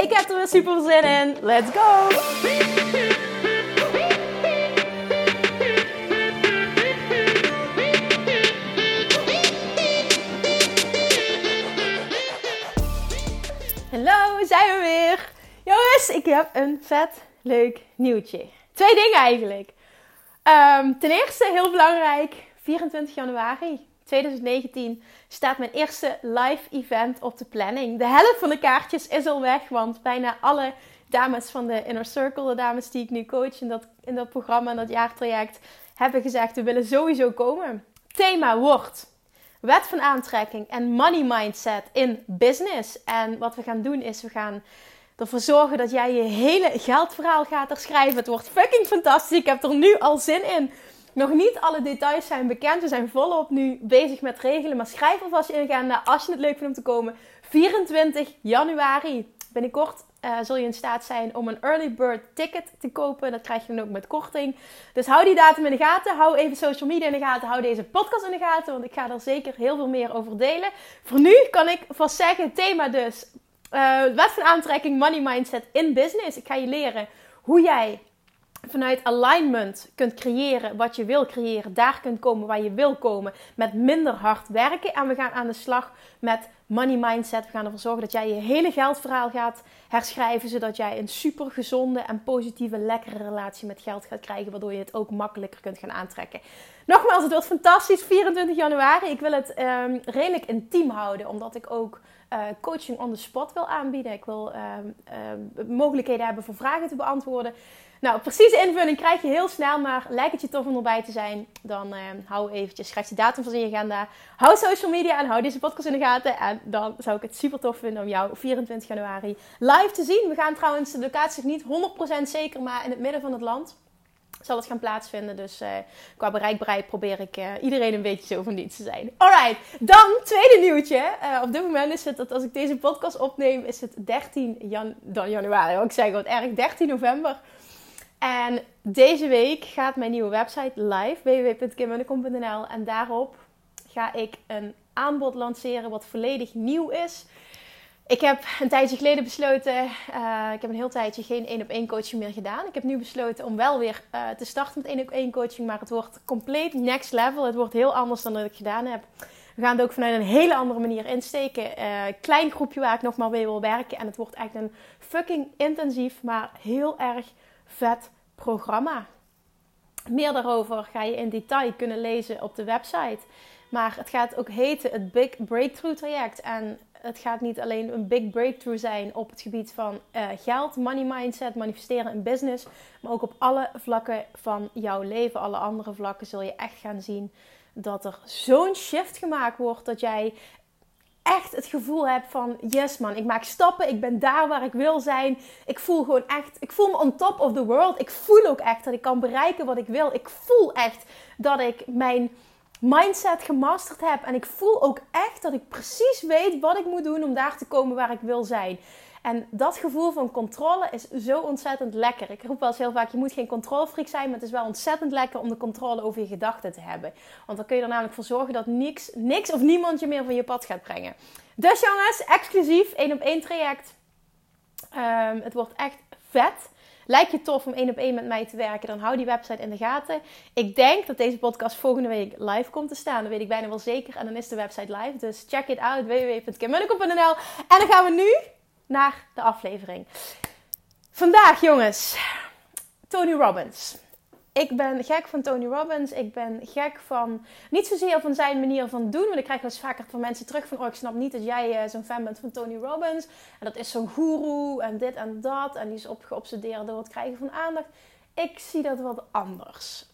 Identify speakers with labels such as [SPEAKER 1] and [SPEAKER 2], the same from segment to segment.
[SPEAKER 1] Ik heb er weer super zin in. Let's go! Hallo, zijn we weer. Jongens, ik heb een vet leuk nieuwtje. Twee dingen eigenlijk. Ehm, ten eerste, heel belangrijk, 24 januari 2019 staat mijn eerste live event op de planning. De helft van de kaartjes is al weg, want bijna alle dames van de Inner Circle, de dames die ik nu coach in dat, in dat programma, in dat jaartraject, hebben gezegd: we willen sowieso komen. Thema wordt wet van aantrekking en money mindset in business. En wat we gaan doen is, we gaan ervoor zorgen dat jij je hele geldverhaal gaat herschrijven. Het wordt fucking fantastisch. Ik heb er nu al zin in. Nog niet alle details zijn bekend. We zijn volop nu bezig met regelen. Maar schrijf alvast je agenda als je het leuk vindt om te komen. 24 januari. Binnenkort uh, zul je in staat zijn om een early bird ticket te kopen. Dat krijg je dan ook met korting. Dus hou die datum in de gaten. Hou even social media in de gaten. Hou deze podcast in de gaten. Want ik ga er zeker heel veel meer over delen. Voor nu kan ik vast zeggen: thema dus. Uh, wet van aantrekking, money mindset in business. Ik ga je leren hoe jij vanuit alignment kunt creëren wat je wil creëren, daar kunt komen waar je wil komen, met minder hard werken. En we gaan aan de slag met money mindset. We gaan ervoor zorgen dat jij je hele geldverhaal gaat herschrijven, zodat jij een super gezonde en positieve, lekkere relatie met geld gaat krijgen, waardoor je het ook makkelijker kunt gaan aantrekken. Nogmaals, het wordt fantastisch. 24 januari. Ik wil het um, redelijk intiem houden, omdat ik ook uh, coaching on the spot wil aanbieden. Ik wil um, um, mogelijkheden hebben voor vragen te beantwoorden. Nou, precieze invulling krijg je heel snel, maar lijkt het je tof om erbij te zijn, dan uh, hou eventjes, schrijf die datum van in je agenda, hou social media en hou deze podcast in de gaten. En dan zou ik het super tof vinden om jou 24 januari live te zien. We gaan trouwens, de locatie niet 100% zeker, maar in het midden van het land zal het gaan plaatsvinden. Dus uh, qua bereikbaarheid probeer ik uh, iedereen een beetje zo van dienst te zijn. Alright, dan tweede nieuwtje. Op dit moment is het dat als ik deze podcast opneem, is het 13 jan dan januari. Ik zeg wat erg, 13 november. En deze week gaat mijn nieuwe website live, www.kimmunnekom.nl. En daarop ga ik een aanbod lanceren wat volledig nieuw is. Ik heb een tijdje geleden besloten, uh, ik heb een heel tijdje geen één op één coaching meer gedaan. Ik heb nu besloten om wel weer uh, te starten met één op één coaching, maar het wordt compleet next level. Het wordt heel anders dan dat ik gedaan heb. We gaan het ook vanuit een hele andere manier insteken. Uh, klein groepje waar ik nog maar mee wil werken. En het wordt echt een fucking intensief, maar heel erg vet programma. Meer daarover ga je in detail kunnen lezen op de website. Maar het gaat ook heten het Big Breakthrough traject. En het gaat niet alleen een big breakthrough zijn op het gebied van uh, geld, money mindset, manifesteren in business. Maar ook op alle vlakken van jouw leven, alle andere vlakken, zul je echt gaan zien dat er zo'n shift gemaakt wordt dat jij echt het gevoel heb van yes man, ik maak stappen, ik ben daar waar ik wil zijn. Ik voel gewoon echt, ik voel me on top of the world. Ik voel ook echt dat ik kan bereiken wat ik wil. Ik voel echt dat ik mijn mindset gemasterd heb en ik voel ook echt dat ik precies weet wat ik moet doen om daar te komen waar ik wil zijn. En dat gevoel van controle is zo ontzettend lekker. Ik roep wel eens heel vaak, je moet geen controlfreak zijn, maar het is wel ontzettend lekker om de controle over je gedachten te hebben. Want dan kun je er namelijk voor zorgen dat niks, niks of niemand je meer van je pad gaat brengen. Dus jongens, exclusief, één op één traject. Um, het wordt echt vet. Lijkt je tof om één op één met mij te werken, dan hou die website in de gaten. Ik denk dat deze podcast volgende week live komt te staan. Dat weet ik bijna wel zeker. En dan is de website live. Dus check it out, www.kimmunnekom.nl. En dan gaan we nu naar de aflevering. Vandaag, jongens, Tony Robbins. Ik ben gek van Tony Robbins. Ik ben gek van, niet zozeer van zijn manier van doen. Want ik krijg wel eens vaker van mensen terug van, oh ik snap niet dat jij uh, zo'n fan bent van Tony Robbins. En dat is zo'n guru en dit en dat. En die is op, geobsedeerd door het krijgen van aandacht. Ik zie dat wat anders.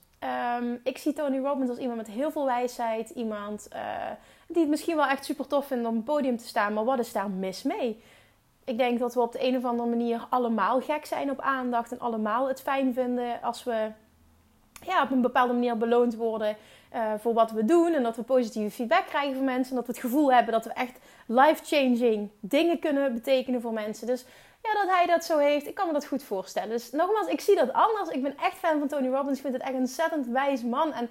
[SPEAKER 1] Um, ik zie Tony Robbins als iemand met heel veel wijsheid. Iemand uh, die het misschien wel echt super tof vindt om op een podium te staan. Maar wat is daar mis mee? Ik denk dat we op de een of andere manier allemaal gek zijn op aandacht en allemaal het fijn vinden als we ja, op een bepaalde manier beloond worden uh, voor wat we doen. En dat we positieve feedback krijgen van mensen. En dat we het gevoel hebben dat we echt life-changing dingen kunnen betekenen voor mensen. Dus ja, dat hij dat zo heeft, ik kan me dat goed voorstellen. Dus nogmaals, ik zie dat anders. Ik ben echt fan van Tony Robbins. Ik vind het echt een ontzettend wijs man. En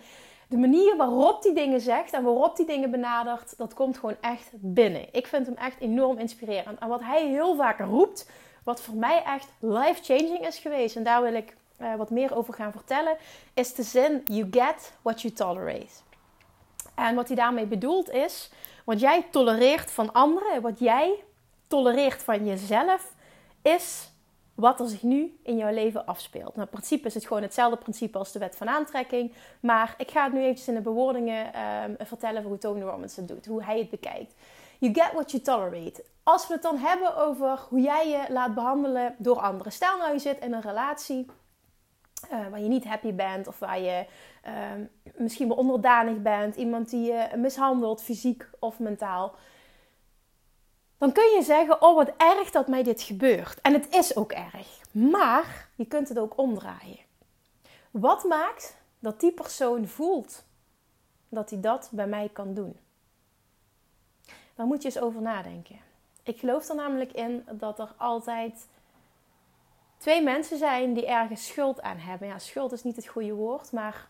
[SPEAKER 1] de manier waarop hij dingen zegt en waarop hij dingen benadert, dat komt gewoon echt binnen. Ik vind hem echt enorm inspirerend. En wat hij heel vaak roept, wat voor mij echt life-changing is geweest. En daar wil ik uh, wat meer over gaan vertellen, is de zin: You get what you tolerate. En wat hij daarmee bedoelt is: wat jij tolereert van anderen, wat jij tolereert van jezelf, is wat er zich nu in jouw leven afspeelt. Nou, in principe is het gewoon hetzelfde principe als de wet van aantrekking. Maar ik ga het nu eventjes in de bewoordingen um, vertellen hoe Tony Robbins het doet, hoe hij het bekijkt. You get what you tolerate. Als we het dan hebben over hoe jij je laat behandelen door anderen. Stel nou je zit in een relatie uh, waar je niet happy bent of waar je uh, misschien wel onderdanig bent, iemand die je mishandelt, fysiek of mentaal. Dan kun je zeggen: Oh, wat erg dat mij dit gebeurt. En het is ook erg. Maar je kunt het ook omdraaien. Wat maakt dat die persoon voelt dat hij dat bij mij kan doen? Daar moet je eens over nadenken. Ik geloof er namelijk in dat er altijd twee mensen zijn die ergens schuld aan hebben. Ja, schuld is niet het goede woord, maar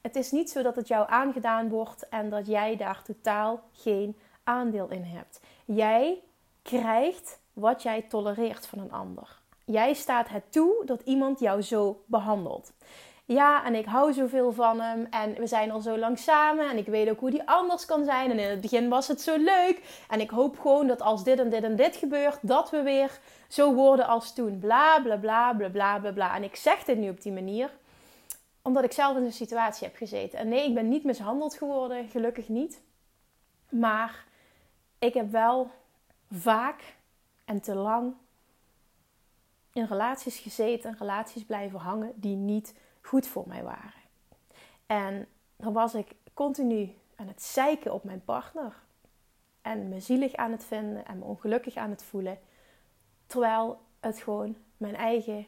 [SPEAKER 1] het is niet zo dat het jou aangedaan wordt en dat jij daar totaal geen aandeel in hebt. Jij krijgt wat jij tolereert van een ander. Jij staat het toe dat iemand jou zo behandelt. Ja, en ik hou zoveel van hem en we zijn al zo lang samen en ik weet ook hoe die anders kan zijn. En in het begin was het zo leuk en ik hoop gewoon dat als dit en dit en dit gebeurt, dat we weer zo worden als toen. Bla bla bla bla bla bla bla. En ik zeg dit nu op die manier omdat ik zelf in een situatie heb gezeten. En nee, ik ben niet mishandeld geworden, gelukkig niet. Maar ik heb wel vaak en te lang in relaties gezeten, relaties blijven hangen die niet goed voor mij waren. En dan was ik continu aan het zeiken op mijn partner. En me zielig aan het vinden en me ongelukkig aan het voelen. Terwijl het gewoon mijn eigen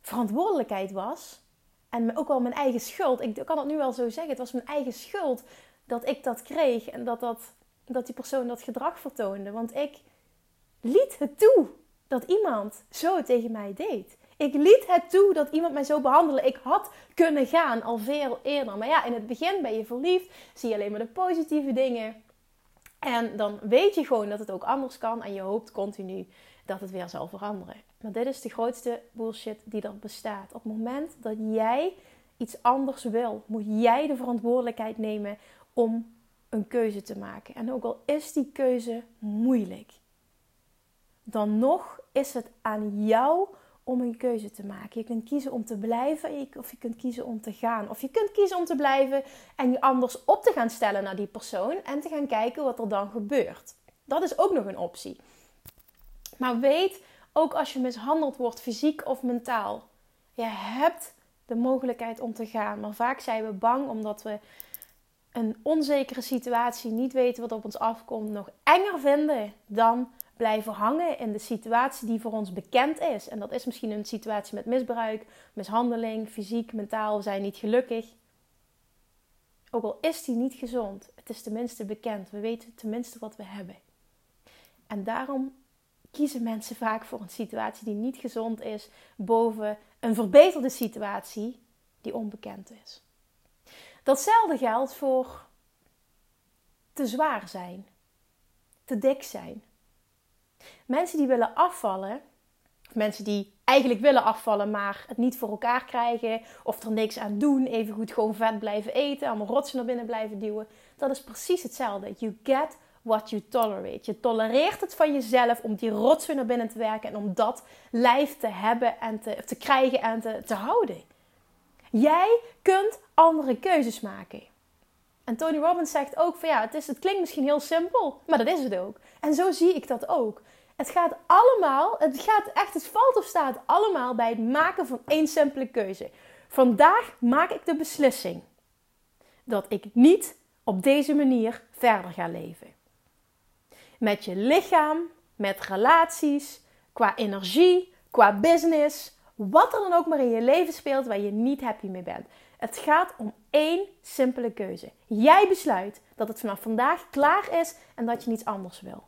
[SPEAKER 1] verantwoordelijkheid was. En ook wel mijn eigen schuld. Ik kan het nu wel zo zeggen. Het was mijn eigen schuld dat ik dat kreeg. En dat, dat, dat die persoon dat gedrag vertoonde. Want ik liet het toe dat iemand zo tegen mij deed. Ik liet het toe dat iemand mij zo behandelde. Ik had kunnen gaan al veel eerder. Maar ja, in het begin ben je verliefd. Zie je alleen maar de positieve dingen. En dan weet je gewoon dat het ook anders kan. En je hoopt continu dat het weer zal veranderen. Maar dit is de grootste bullshit die er bestaat. Op het moment dat jij iets anders wil, moet jij de verantwoordelijkheid nemen om een keuze te maken. En ook al is die keuze moeilijk, dan nog is het aan jou om een keuze te maken. Je kunt kiezen om te blijven of je kunt kiezen om te gaan. Of je kunt kiezen om te blijven en je anders op te gaan stellen naar die persoon en te gaan kijken wat er dan gebeurt. Dat is ook nog een optie. Maar weet, ook als je mishandeld wordt, fysiek of mentaal, je hebt de mogelijkheid om te gaan. Maar vaak zijn we bang omdat we een onzekere situatie, niet weten wat op ons afkomt, nog enger vinden dan blijven hangen in de situatie die voor ons bekend is. En dat is misschien een situatie met misbruik, mishandeling, fysiek, mentaal, we zijn niet gelukkig. Ook al is die niet gezond, het is tenminste bekend. We weten tenminste wat we hebben. En daarom kiezen mensen vaak voor een situatie die niet gezond is, boven een verbeterde situatie die onbekend is. Datzelfde geldt voor te zwaar zijn, te dik zijn, Mensen die willen afvallen, of mensen die eigenlijk willen afvallen, maar het niet voor elkaar krijgen, of er niks aan doen, even goed gewoon vet blijven eten, allemaal rotsen naar binnen blijven duwen, dat is precies hetzelfde. You get what you tolerate. Je tolereert het van jezelf om die rotsen naar binnen te werken en om dat lijf te hebben en te, te krijgen en te, te houden. Jij kunt andere keuzes maken. En Tony Robbins zegt ook van ja, het, is, het klinkt misschien heel simpel, maar dat is het ook. En zo zie ik dat ook. Het gaat allemaal, het gaat echt, het valt of staat allemaal bij het maken van één simpele keuze. Vandaag maak ik de beslissing dat ik niet op deze manier verder ga leven. Met je lichaam, met relaties, qua energie, qua business, wat er dan ook maar in je leven speelt waar je niet happy mee bent. Het gaat om één simpele keuze. Jij besluit dat het vanaf vandaag klaar is en dat je niets anders wil.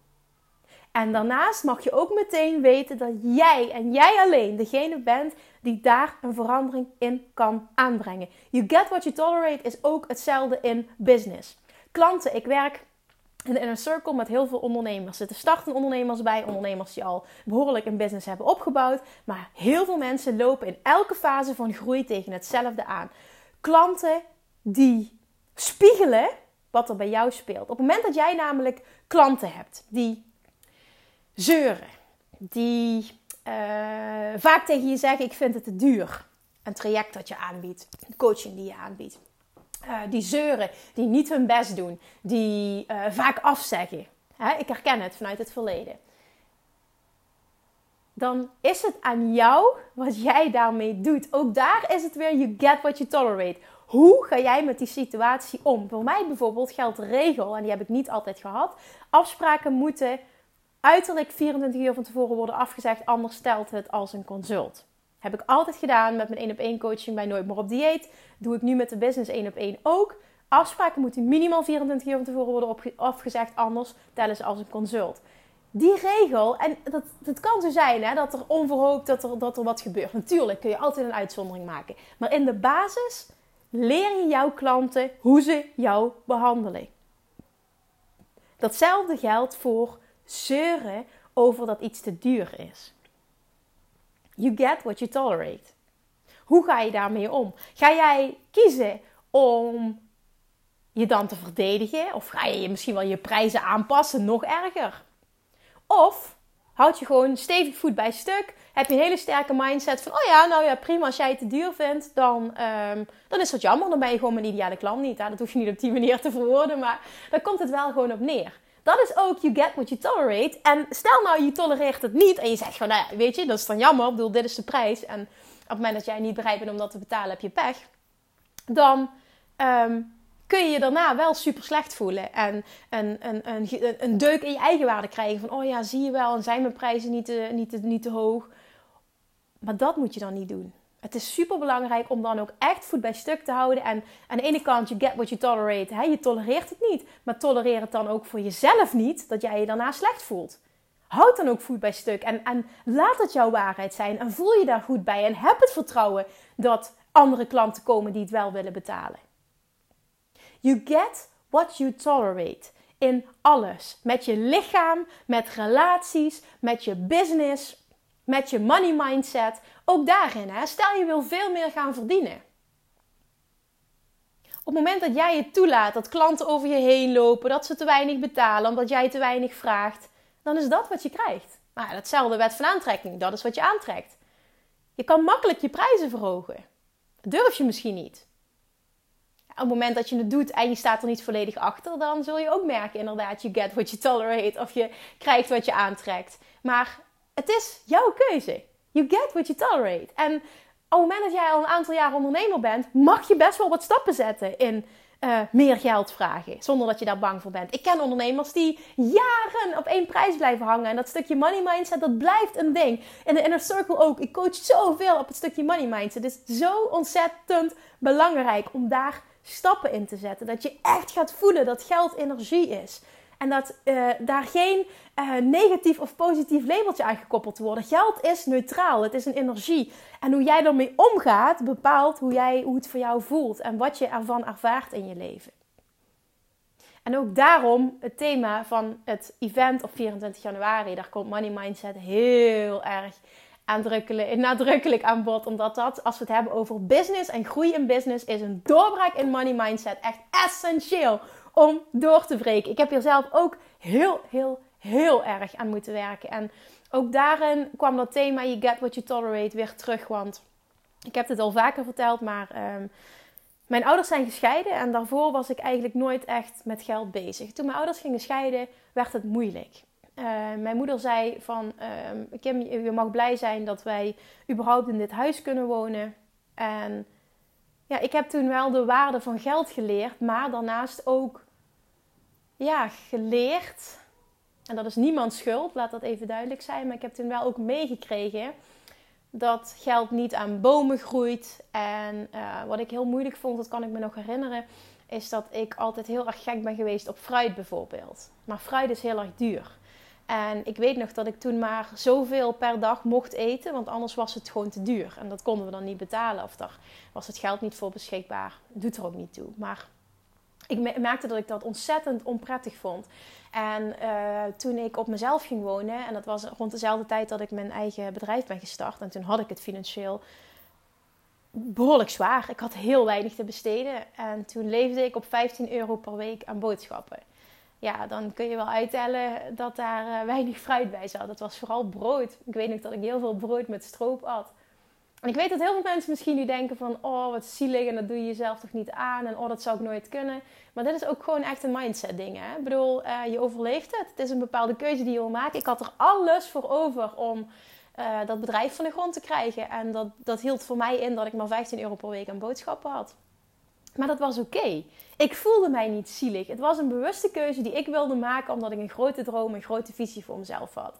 [SPEAKER 1] En daarnaast mag je ook meteen weten dat jij en jij alleen degene bent die daar een verandering in kan aanbrengen. You get what you tolerate is ook hetzelfde in business. Klanten, ik werk in inner circle met heel veel ondernemers. Er startende ondernemers bij, ondernemers die al behoorlijk een business hebben opgebouwd. Maar heel veel mensen lopen in elke fase van groei tegen hetzelfde aan. Klanten die spiegelen wat er bij jou speelt. Op het moment dat jij namelijk klanten hebt die zeuren, die uh, vaak tegen je zeggen: Ik vind het te duur. Een traject dat je aanbiedt, een coaching die je aanbiedt. Uh, die zeuren, die niet hun best doen, die uh, vaak afzeggen. Hè? Ik herken het vanuit het verleden. Dan is het aan jou wat jij daarmee doet. Ook daar is het weer you get what you tolerate. Hoe ga jij met die situatie om? Voor mij bijvoorbeeld geldt de regel, en die heb ik niet altijd gehad. Afspraken moeten uiterlijk 24 uur van tevoren worden afgezegd, anders stelt het als een consult. Heb ik altijd gedaan met mijn 1 op 1 coaching bij Nooit meer op dieet. Doe ik nu met de business 1 op 1 ook. Afspraken moeten minimaal 24 uur van tevoren worden afgezegd, anders tellen ze als een consult. Die regel, en dat, kan zo zijn hè, dat er onverhoopt dat er, dat er wat gebeurt. Natuurlijk kun je altijd een uitzondering maken. Maar in de basis leer je jouw klanten hoe ze jou behandelen. Datzelfde geldt voor zeuren over dat iets te duur is. You get what you tolerate. Hoe ga je daarmee om? Ga jij kiezen om je dan te verdedigen? Of ga je misschien wel je prijzen aanpassen? Nog erger. Of houd je gewoon stevig voet bij stuk. Heb je een hele sterke mindset van: oh ja, nou ja, prima. Als jij het te duur vindt, dan, um, dan is dat jammer. Dan ben je gewoon mijn ideale klant niet. Dat hoef je niet op die manier te verwoorden, maar daar komt het wel gewoon op neer. Dat is ook you get what you tolerate. En stel nou, je tolereert het niet en je zegt gewoon, nou ja, weet je, dat is dan jammer. Ik bedoel, dit is de prijs. En op het moment dat jij niet bereid bent om dat te betalen, heb je pech. Dan um, kun je je daarna wel super slecht voelen. En een, een, een, een deuk in je eigen waarde krijgen. Van, oh ja, zie je wel, en zijn mijn prijzen niet te, niet niet te hoog. Maar dat moet je dan niet doen. Het is super belangrijk om dan ook echt voet bij stuk te houden. En aan de ene kant, you get what you tolerate. Hè? Je tolereert het niet. Maar tolereer het dan ook voor jezelf niet, dat jij je daarna slecht voelt. Houd dan ook voet bij stuk. En, en laat het jouw waarheid zijn. En voel je daar goed bij. En heb het vertrouwen dat andere klanten komen die het wel willen betalen. You get what you tolerate. In alles. Met je lichaam, met relaties, met je business, met je money mindset. Ook daarin, hè? stel je wil veel meer gaan verdienen. Op het moment dat jij het toelaat dat klanten over je heen lopen, dat ze te weinig betalen omdat jij te weinig vraagt, dan is dat wat je krijgt. Maar nou, datzelfde wet van aantrekking, dat is wat je aantrekt. Je kan makkelijk je prijzen verhogen. Dat durf je misschien niet. Op het moment dat je het doet en je staat er niet volledig achter, dan zul je ook merken inderdaad, je get what you tolerate of je krijgt wat je aantrekt. Maar het is jouw keuze. You get what you tolerate. En op het moment dat jij al een aantal jaar ondernemer bent, mag je best wel wat stappen zetten in uh, meer geld vragen. Zonder dat je daar bang voor bent. Ik ken ondernemers die jaren op één prijs blijven hangen. En dat stukje money mindset, dat blijft een ding. In de inner circle ook. Ik coach zoveel op het stukje money mindset. Het is zo ontzettend belangrijk om daar stappen in te zetten. Dat je echt gaat voelen dat geld energie is. En dat uh, daar geen uh, negatief of positief labeltje aan gekoppeld wordt. Geld is neutraal, het is een energie. En hoe jij ermee omgaat, bepaalt hoe, jij, hoe het voor jou voelt en wat je ervan ervaart in je leven. En ook daarom het thema van het event op 24 januari. Daar komt Money Mindset heel erg nadrukkelijk aan bod. Omdat dat, als we het hebben over business en groei in business, is een doorbraak in Money Mindset echt essentieel om door te breken. Ik heb hier zelf ook heel, heel, heel erg aan moeten werken. En ook daarin kwam dat thema You Get What You Tolerate weer terug. Want ik heb het al vaker verteld, maar um, mijn ouders zijn gescheiden. En daarvoor was ik eigenlijk nooit echt met geld bezig. Toen mijn ouders gingen scheiden, werd het moeilijk. Uh, mijn moeder zei van, uh, Kim, je mag blij zijn dat wij überhaupt in dit huis kunnen wonen. En ja, ik heb toen wel de waarde van geld geleerd, maar daarnaast ook ja, geleerd En dat is niemands schuld, laat dat even duidelijk zijn. Maar ik heb toen wel ook meegekregen dat geld niet aan bomen groeit. En uh, wat ik heel moeilijk vond, dat kan ik me nog herinneren, is dat ik altijd heel erg gek ben geweest op fruit bijvoorbeeld. Maar fruit is heel erg duur. En ik weet nog dat ik toen maar zoveel per dag mocht eten, want anders was het gewoon te duur. En dat konden we dan niet betalen of daar was het geld niet voor beschikbaar. Doet er ook niet toe. Maar ik merkte dat ik dat ontzettend onprettig vond. En uh, toen ik op mezelf ging wonen, en dat was rond dezelfde tijd dat ik mijn eigen bedrijf ben gestart, en toen had ik het financieel behoorlijk zwaar. Ik had heel weinig te besteden. En toen leefde ik op 15 euro per week aan boodschappen. Ja, dan kun je wel uittellen dat daar uh, weinig fruit bij zat. Het was vooral brood. Ik weet nog dat ik heel veel brood met stroop at. En ik weet dat heel veel mensen misschien nu denken van... Oh, wat zielig en dat doe je jezelf toch niet aan. En oh, dat zou ik nooit kunnen. Maar dit is ook gewoon echt een mindset ding. Hè? Ik bedoel, uh, je overleeft het. Het is een bepaalde keuze die je wil maken. Ik had er alles voor over om uh, dat bedrijf van de grond te krijgen. En dat, dat hield voor mij in dat ik maar 15 euro per week aan boodschappen had. Maar dat was oké. Ik voelde mij niet zielig. Het was een bewuste keuze die ik wilde maken omdat ik een grote droom, een grote visie voor mezelf had.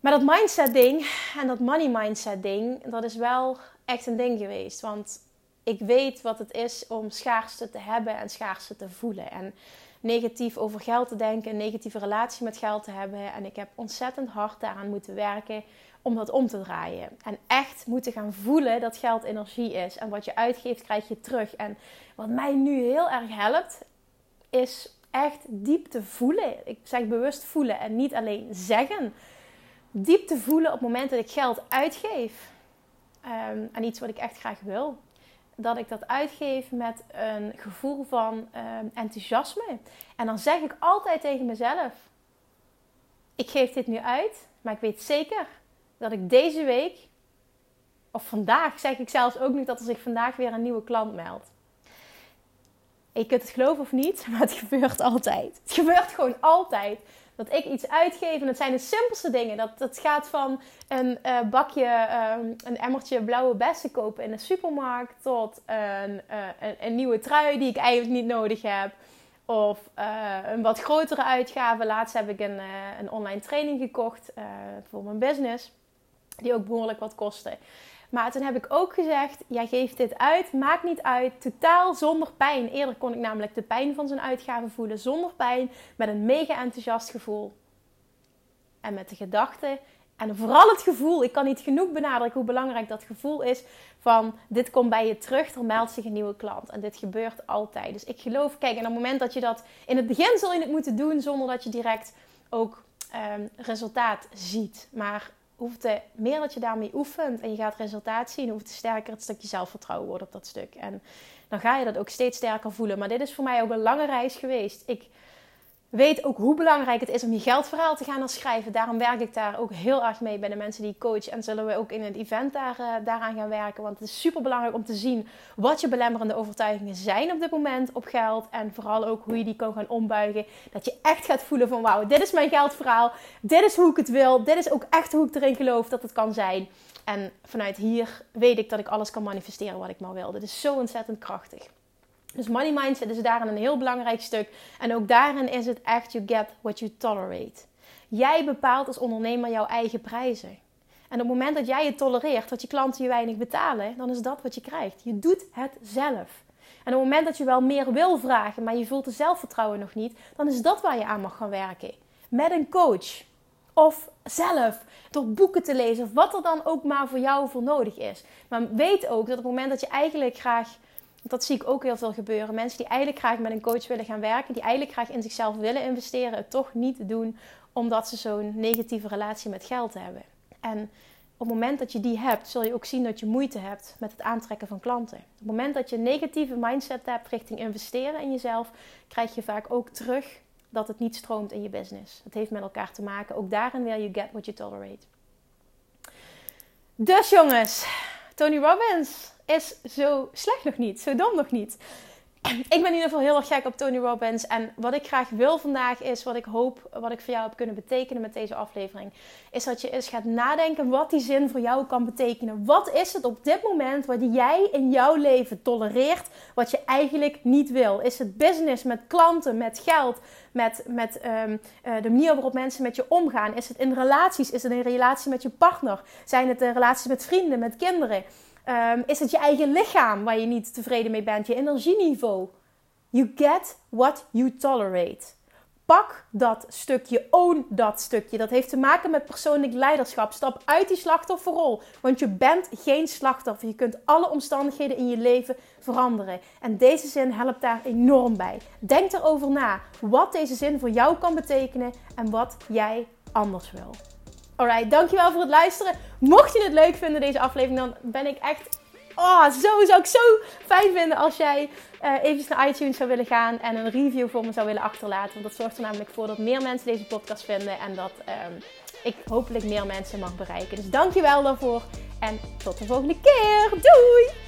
[SPEAKER 1] Maar dat mindset ding en dat money mindset ding, dat is wel echt een ding geweest. Want ik weet wat het is om schaarste te hebben en schaarste te voelen. En negatief over geld te denken, een negatieve relatie met geld te hebben. En ik heb ontzettend hard daaraan moeten werken om dat om te draaien. En echt moeten gaan voelen dat geld energie is. En wat je uitgeeft, krijg je terug. En wat mij nu heel erg helpt, is echt diep te voelen. Ik zeg bewust voelen en niet alleen zeggen. Diep te voelen op het moment dat ik geld uitgeef. Um, aan iets wat ik echt graag wil dat ik dat uitgeef met een gevoel van ehm, enthousiasme. En dan zeg ik altijd tegen mezelf: Ik geef dit nu uit, maar ik weet zeker dat ik deze week, of vandaag zeg ik zelfs ook niet dat er zich vandaag weer een nieuwe klant meldt. Je kunt het geloven of niet, maar het gebeurt altijd. Het gebeurt gewoon altijd dat ik iets uitgeef. En dat zijn de simpelste dingen. Dat, dat gaat van een uh, bakje, um, een emmertje blauwe bessen kopen in de supermarkt. Tot een, uh, een, een, nieuwe trui die ik eigenlijk niet nodig heb. Of uh, een wat grotere uitgave. Laatst heb ik een, een online training gekocht voor mijn business. Die ook behoorlijk wat kostte. Maar toen heb ik ook gezegd: jij geeft dit uit, maakt niet uit, totaal zonder pijn. Eerder kon ik namelijk de pijn van zijn uitgaven voelen zonder pijn, met een mega enthousiast gevoel. En met de gedachte en vooral het gevoel, ik kan niet genoeg benadrukken hoe belangrijk dat gevoel is van dit komt bij je terug, er meldt zich een nieuwe klant. En dit gebeurt altijd. Dus ik geloof, kijk, en op het moment dat je dat in het begin zul je het moeten doen zonder dat je direct ook um, resultaat ziet. Maar hoeft meer dat je daarmee oefent en je gaat resultaat zien, hoeft te sterker het stukje zelfvertrouwen wordt op dat stuk. En dan ga je dat ook steeds sterker voelen. Maar dit is voor mij ook een lange reis geweest. Ik weet ook hoe belangrijk het is om je geldverhaal te gaan schrijven. Daarom werk ik daar ook heel erg mee bij de mensen die ik coach. En zullen we ook in het event daar, uh, daaraan gaan werken. Want het is super belangrijk om te zien wat je belemmerende overtuigingen zijn op dit moment op geld. En vooral ook hoe je die kan gaan ombuigen. Dat je echt gaat voelen van wauw, dit is mijn geldverhaal. Dit is hoe ik het wil. Dit is ook echt hoe ik erin geloof dat het kan zijn. En vanuit hier weet ik dat ik alles kan manifesteren wat ik maar wil. Dit is zo ontzettend krachtig. Dus money mindset is daarin een heel belangrijk stuk. En ook daarin is het echt you get what you tolerate. Jij bepaalt als ondernemer jouw eigen prijzen. En op het moment dat jij het tolereert dat je klanten je weinig betalen, dan is dat wat je krijgt. Je doet het zelf. En op het moment dat je wel meer wil vragen, maar je voelt het zelfvertrouwen nog niet, dan is dat waar je aan mag gaan werken. Met een coach. Of zelf, door boeken te lezen, of wat er dan ook maar voor jou voor nodig is. Maar weet ook dat op het moment dat je eigenlijk graag dat zie ik ook heel veel gebeuren. Mensen die eigenlijk graag met een coach willen gaan werken, die eigenlijk graag in zichzelf willen investeren, het toch niet doen omdat ze zo'n negatieve relatie met geld hebben. En op het moment dat je die hebt, zul je ook zien dat je moeite hebt met het aantrekken van klanten. Op het moment dat je een negatieve mindset hebt richting investeren in jezelf, krijg je vaak ook terug dat het niet stroomt in je business. Het heeft met elkaar te maken. Ook daarin wil you get what you tolerate. Dus jongens, Tony Robbins is zo slecht nog niet, zo dom nog niet. ik ben in ieder geval heel erg gek op Tony Robbins. En wat ik graag wil vandaag is, wat ik hoop, wat ik voor jou heb kunnen betekenen met deze aflevering, is dat je eens gaat nadenken wat die zin voor jou kan betekenen. Wat is het op dit moment wat jij in jouw leven tolereert, wat je eigenlijk niet wil? Is het business met klanten, met geld, met, met ehm, eh, de manier waarop mensen met je omgaan? Is het in relaties? Is het in relatie met je partner? Zijn het de relaties met vrienden, met kinderen? Um, is het je eigen lichaam waar je niet tevreden mee bent? Je energieniveau? You get what you tolerate. Pak dat stukje, own dat stukje. Dat heeft te maken met persoonlijk leiderschap. Stap uit die slachtofferrol, want je bent geen slachtoffer. Je kunt alle omstandigheden in je leven veranderen. En deze zin helpt daar enorm bij. Denk erover na wat deze zin voor jou kan betekenen en wat jij anders wil. Alright, dankjewel voor het luisteren. Mocht je het leuk vinden, deze aflevering, dan ben ik echt... Oh, zo zou ik zo fijn vinden als jij uh, eventjes naar iTunes zou willen gaan en een review voor me zou willen achterlaten. Want dat zorgt er namelijk voor dat meer mensen deze podcast vinden en dat um, ik hopelijk meer mensen mag bereiken. Dus dankjewel daarvoor en tot de volgende keer. Doei!